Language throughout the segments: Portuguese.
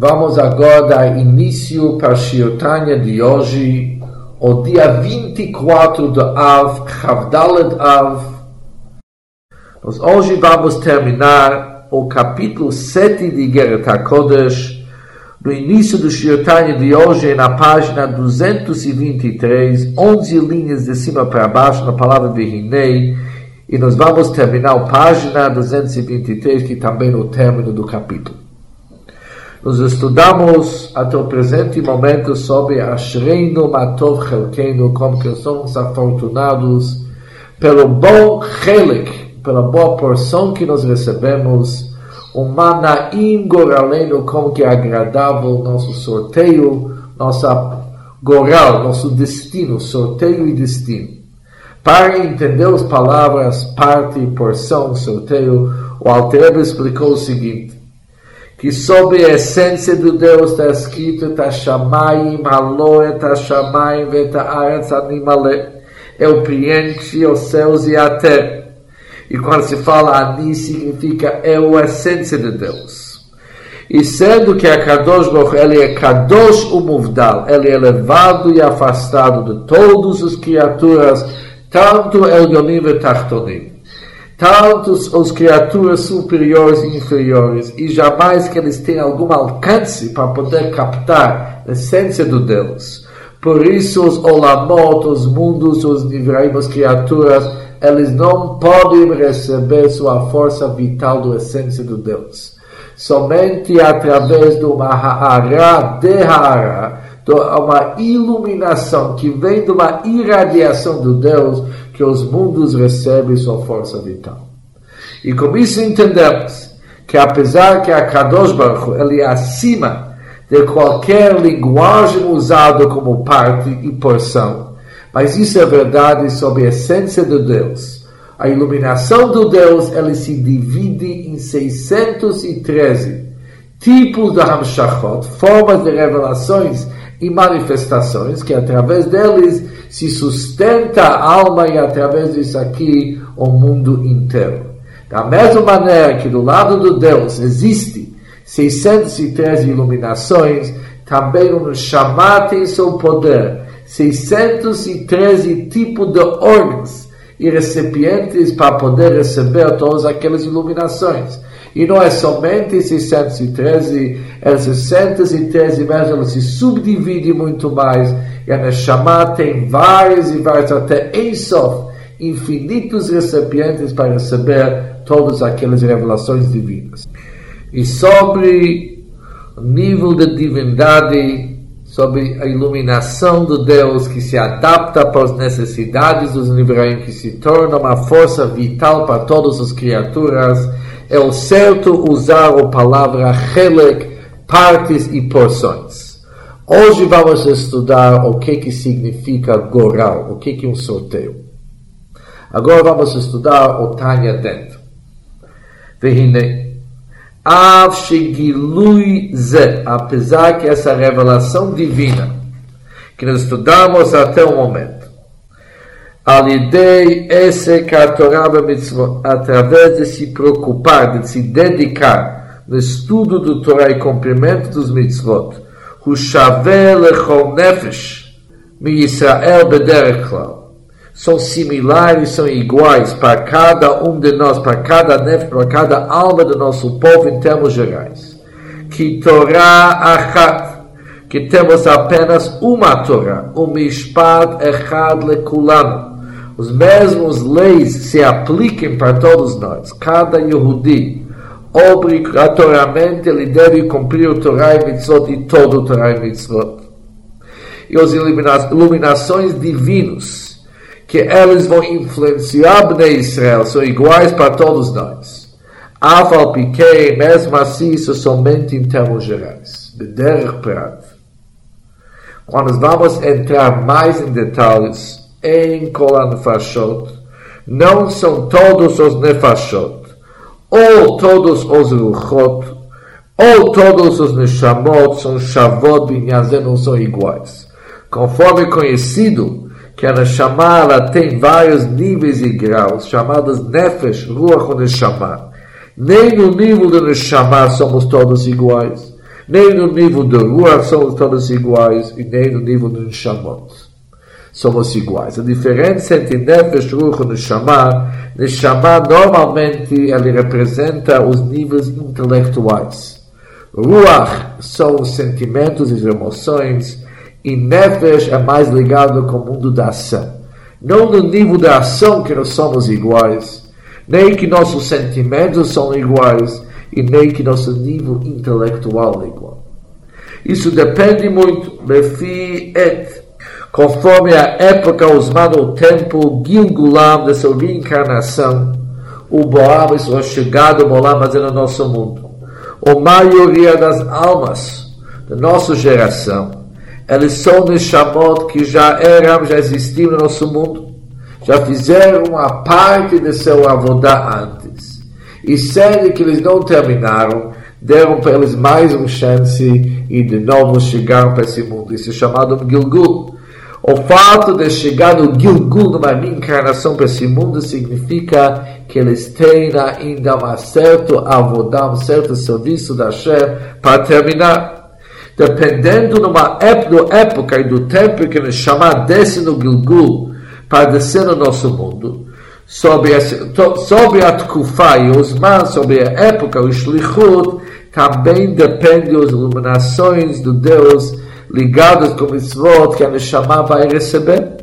Vamos agora dar início para a Shiotanya de hoje, o dia 24 de Av, Chavdalet Av. Nós hoje vamos terminar o capítulo 7 de Geret HaKodesh, no início do Shiotanya de hoje, na página 223, 11 linhas de cima para baixo, na palavra Vihinei, e nós vamos terminar a página 223, que também é o término do capítulo. Nós estudamos até o presente momento sobre Ashreinu Matov Chelkeinu, como que somos afortunados pelo bom Chelik, pela boa porção que nós recebemos, o Manaim Goraleno, como que é agradável nosso sorteio, nossa Goral, nosso destino, sorteio e destino. Para entender as palavras parte, porção, sorteio, o Alter explicou o seguinte, que sob a essência do Deus está escrito Tashamayim, Aloe, Tashamayim, Vetaaretz, Animale. É o preenche os céus e a terra. E quando se fala Ani, significa é a essência de Deus. E sendo que a Kadosh Baruch ele é Kadosh Umuvdal, ele é elevado e afastado de todas as criaturas, tanto Elyonim e Tachtonim tanto as criaturas superiores e inferiores, e jamais que eles tenham algum alcance para poder captar a essência do Deus. Por isso, os olamot, os mundos, os nivraim, as criaturas, eles não podem receber sua força vital da essência do Deus. Somente através de uma ha'ara, de ha'ara, uma iluminação que vem de uma irradiação do Deus, que os mundos recebem sua força vital. E com isso entendemos que apesar que a Kadosh Baruch ele é acima de qualquer linguagem usada como parte e porção, mas isso é verdade sobre a essência de Deus. A iluminação do Deus ele se divide em 613 tipos de Hamshachot, formas de revelações e manifestações que através deles se sustenta a alma e através disso aqui o mundo inteiro. Da mesma maneira que do lado de Deus existe 613 iluminações, também o Neshama tem seu poder, 613 tipos de órgãos e recipientes para poder receber todas aquelas iluminações. E não é somente 613, é 613 mesmo, se subdivide muito mais. E a Neshama tem vários e vários, até Ensof, infinitos recipientes para receber todas aquelas revelações divinas. E sobre o nível de divindade, sobre a iluminação do Deus que se adapta para as necessidades dos Nivraim, que se torna uma força vital para todas as criaturas, é o certo usar a palavra Helek, partes e porções. Hoje vamos estudar o que, que significa Goral, o que, que é um sorteio. Agora vamos estudar o Tanya dentro. Vehine, Av Shigilui Ze, apesar que essa revelação divina que nós estudamos até o momento, Alidei esse Torah mitzvot, através de se preocupar, de se dedicar no estudo do Torah e cumprimento dos mitzvot, São similares, são iguais para cada um de nós, para cada nefesh, para cada alma do nosso povo em termos gerais. Que Torah achat, que temos apenas uma Torah, um mishpat echad lekulano, os mesmos leis se apliquem para todos nós. Cada Yehudi, obrigatoriamente, ele deve cumprir o Torah e Mitzvot e todo o Torah e Mitzvot. E as iluminações divinas, que eles vão influenciar Bnei Israel, são iguais para todos nós. Afal Piquet, mesmo assim, isso somente em termos gerais. Bederich Prat. Quando vamos entrar mais em detalhes, em Kolan Nefashot, não são todos os Nefashot, ou todos os Ruchot, ou todos os Neshamot são Shavot Binyazen, não são iguais. Conforme conhecido, que a Neshama ela tem vários níveis e graus, chamados Nefesh, Ruach ou Neshama. Nem no nível do Neshama somos todos iguais. Nem no nível do Ruach somos todos iguais, e nem no nível do Neshamot somos iguais. A diferença entre Nefesh, Ruach e Neshama, Neshama normalmente ele representa os níveis intelectuais. Ruach são os sentimentos e as emoções, e Nefesh é mais ligado com o mundo da ação. Não no nível da ação que nós somos iguais, nem que nossos sentimentos são iguais, e nem que nosso nível intelectual é igual. Isso depende muito, lefi et, conforme a época, os o tempo, Gilgulam, dessa reencarnação, o Boab, a chegada do Bolam, mas é no nosso mundo. A maioria das almas da nossa geração, eles são Neshamot que já eram, já existiam no nosso mundo, já fizeram a parte de seu avodá antes. E sendo que eles não terminaram, deram para eles mais uma chance e de novo chegaram para esse mundo. Isso é chamado Gilgul. O fato de chegar no Gilgul, numa reencarnação para esse mundo, significa que eles têm ainda um certo avodá, um certo serviço da Hashem para terminar. Dependendo numa época e do tempo que nos chamar desce no Gilgul para descer no nosso mundo, sobre a, sobre a e os mãos, sobre a época, o Shlichut, também depende das iluminações do Deus ligadas com mitzvot que a Neshama vai receber.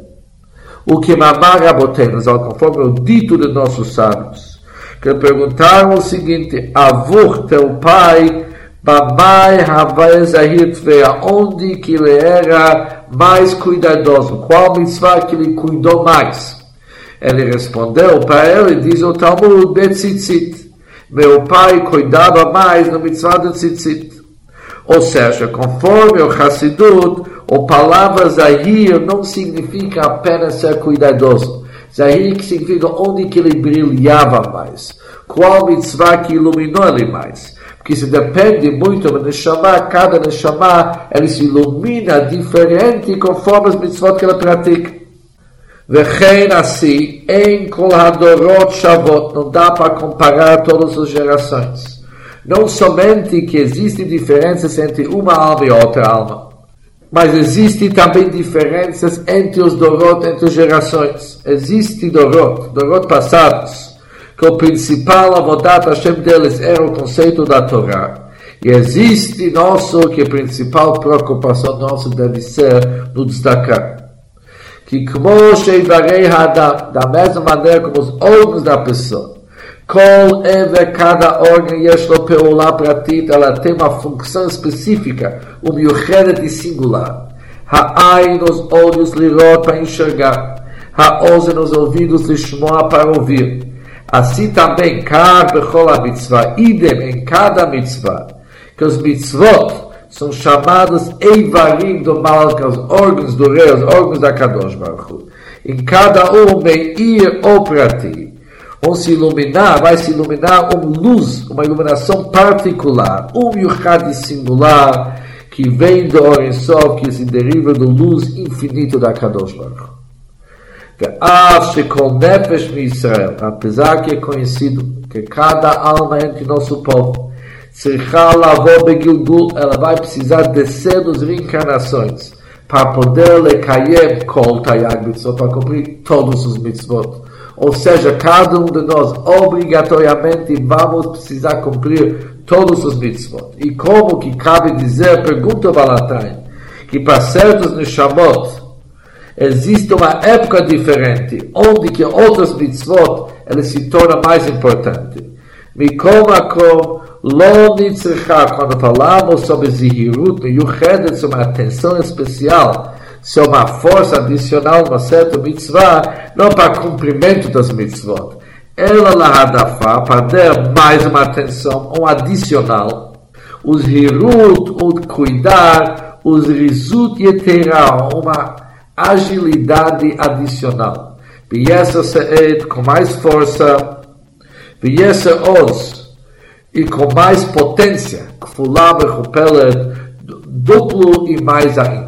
O que mamar Rabotenos, conforme o dito de nossos sábios, que perguntaram o seguinte, Avur, teu pai, Bamai Havai Zahir onde que ele era mais cuidadoso? Qual mitzvah que ele cuidou mais? Ele respondeu para ele, diz o Talmud, Betzitzit. Meu pai cuidava mais no mitzvah do tzitzit. Ou seja, conforme o Hassidut, a palavra Zahir não significa apenas ser cuidadoso. Zahir significa onde que ele brilhava mais. Qual mitzvah que iluminou ele mais. Porque isso depende muito do Neshama, cada Neshama, ele se ilumina diferente conforme as mitzvot que ele pratica. וכן assim, em כל הדורות שוות, não dá para comparar todas as gerações. Não somente que existem diferenças entre uma alma e outra alma, mas existem também diferenças entre os Dorot, entre as gerações. Existe Dorot, Dorot passados, que o principal avodat Hashem deles era o conceito da Torá. E existe nosso, que a principal preocupação nossa deve ser no destacar que como sheivarei hadam, da mesma maneira como os órgãos da pessoa, Kol eve cada órgão yesh lo peolá pratit, ela tem uma função específica, umiuchedet e singular. Ha'ain nos olhos lirot para enxergar, ha'ozen nos ouvidos lishmoa para ouvir. Assim também, kar bechol mitzvah, idem em cada mitzvah, que os mitzvot, são chamados Eivarim do Malca, os órgãos do rei, os órgãos da Kadosh Baruch. Em cada um, Meir ou Prati, vão se iluminar, vai se iluminar uma luz, uma iluminação particular, um yuchad singular, que vem do Orensol, que se deriva da luz infinita da Kadosh Baruch. Israel, apesar que é conhecido que cada alma entre nosso povo, ela vai precisar descer nos reencarnações para poder lekayem kol tayag mitzvot, para cumprir todos os mitzvot. Ou seja, cada um de nós obrigatoriamente vamos precisar cumprir todos os mitzvot. E como que cabe dizer, pergunta Balatrai, que para certos neshamot existe uma época diferente, onde que outras mitzvot eles se tornam mais importantes. Mikom akom Lo nitzricha, quando falamos sobre zihirut, yuchedet, sobre uma atenção especial, sobre uma força adicional, uma certa mitzvah, não para cumprimento das mitzvot. Ela lahadafá, para dar mais uma atenção, um adicional. Os hirut, o cuidar, os rizut yeterá, uma agilidade adicional. Viessa seed, com mais força, viessa os, e com mais potência, kfulá bechupelet, duplo e mais ainda.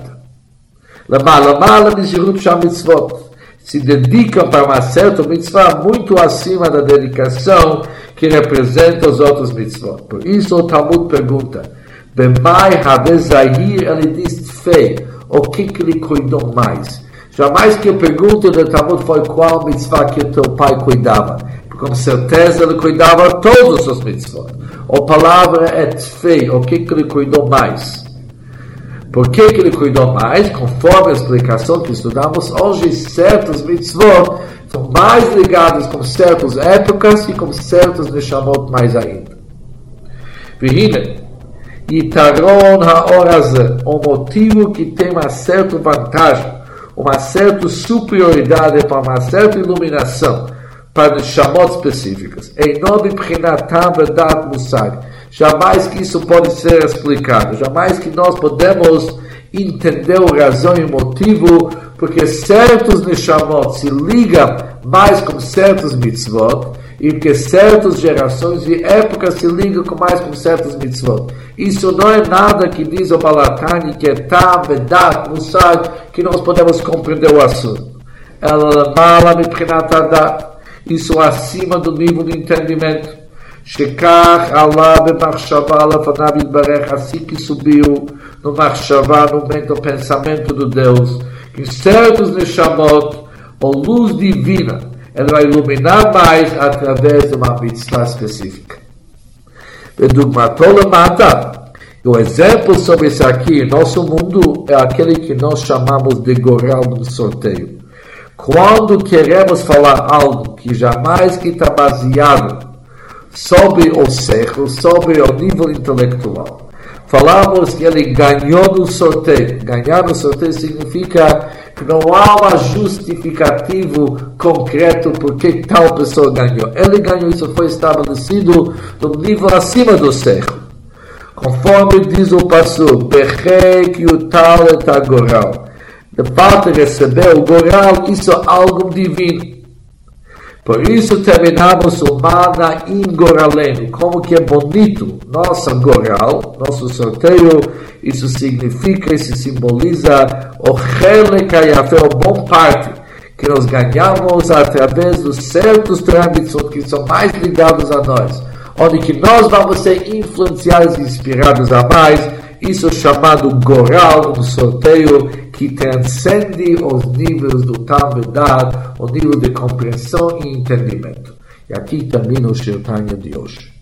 Se dedicam para uma certa mitzvah muito acima da dedicação que representa os outros mitzvot. Por isso o Talmud pergunta, Bemai Havezahir, ele diz fei, o que, ele cuidou mais? Jamais que a pergunta do Talmud foi qual mitzvah que o teu pai cuidava. Com certeza ele cuidava todos os mitzvot. A palavra é tfei, o que, que ele cuidou mais? Por que, que ele cuidou mais? Conforme a explicação que estudamos hoje, certos mitzvot são mais ligados com certas épocas e com certos neshamot mais ainda. Vihine, Yitaron Haoraze, o motivo que tem uma certa vantagem, uma certa superioridade para uma certa iluminação, para chamot específicas. Em nome Prinatam Vedat Musar. Jamais que isso pode ser explicado. Jamais que nós podemos entender a razão e o motivo, porque certos Neshamot se ligam mais com certos mitzvot, e que certas gerações e épocas se ligam com mais com certos mitzvot. Isso não é nada que diz o Balatani, que é tam, vedat, musar, que nós podemos compreender o assunto. Ela mala isso acima do nível de entendimento. Shekach Allah b'machshava lefanav yitbarech, assim que subiu no machshava, no momento do pensamento do Deus, em certos neshamot, a luz divina, ela vai iluminar mais através de uma mitzvah específica. Bedugmato mata. O exemplo sobre isso aqui, nosso mundo é aquele que nós chamamos de goral no sorteio. Quando queremos falar algo que jamais que está baseado sobre o século, sobre o nível intelectual, falamos que ele ganhou no sorteio. Ganhar no sorteio significa que não há um justificativo concreto por que tal pessoa ganhou. Ele ganhou, isso foi estabelecido no nível acima do século. Conforme diz o passo, Bechek Yutal et Agoral de fato receber o Goral, isso é algo divino. Por isso terminamos o Mana Ingoraleno, como que é bonito nosso Goral, nosso sorteio, isso significa, isso simboliza o Helekayafé, o bom parte, que nós ganhamos através dos certos trâmites que são mais ligados a nós, onde que nós vamos ser influenciados e inspirados a mais, isso é chamado Goral, um sorteio que transcende os níveis do Talmudad, o nível de compreensão e entendimento. E aqui termina o Shirtanya de hoje.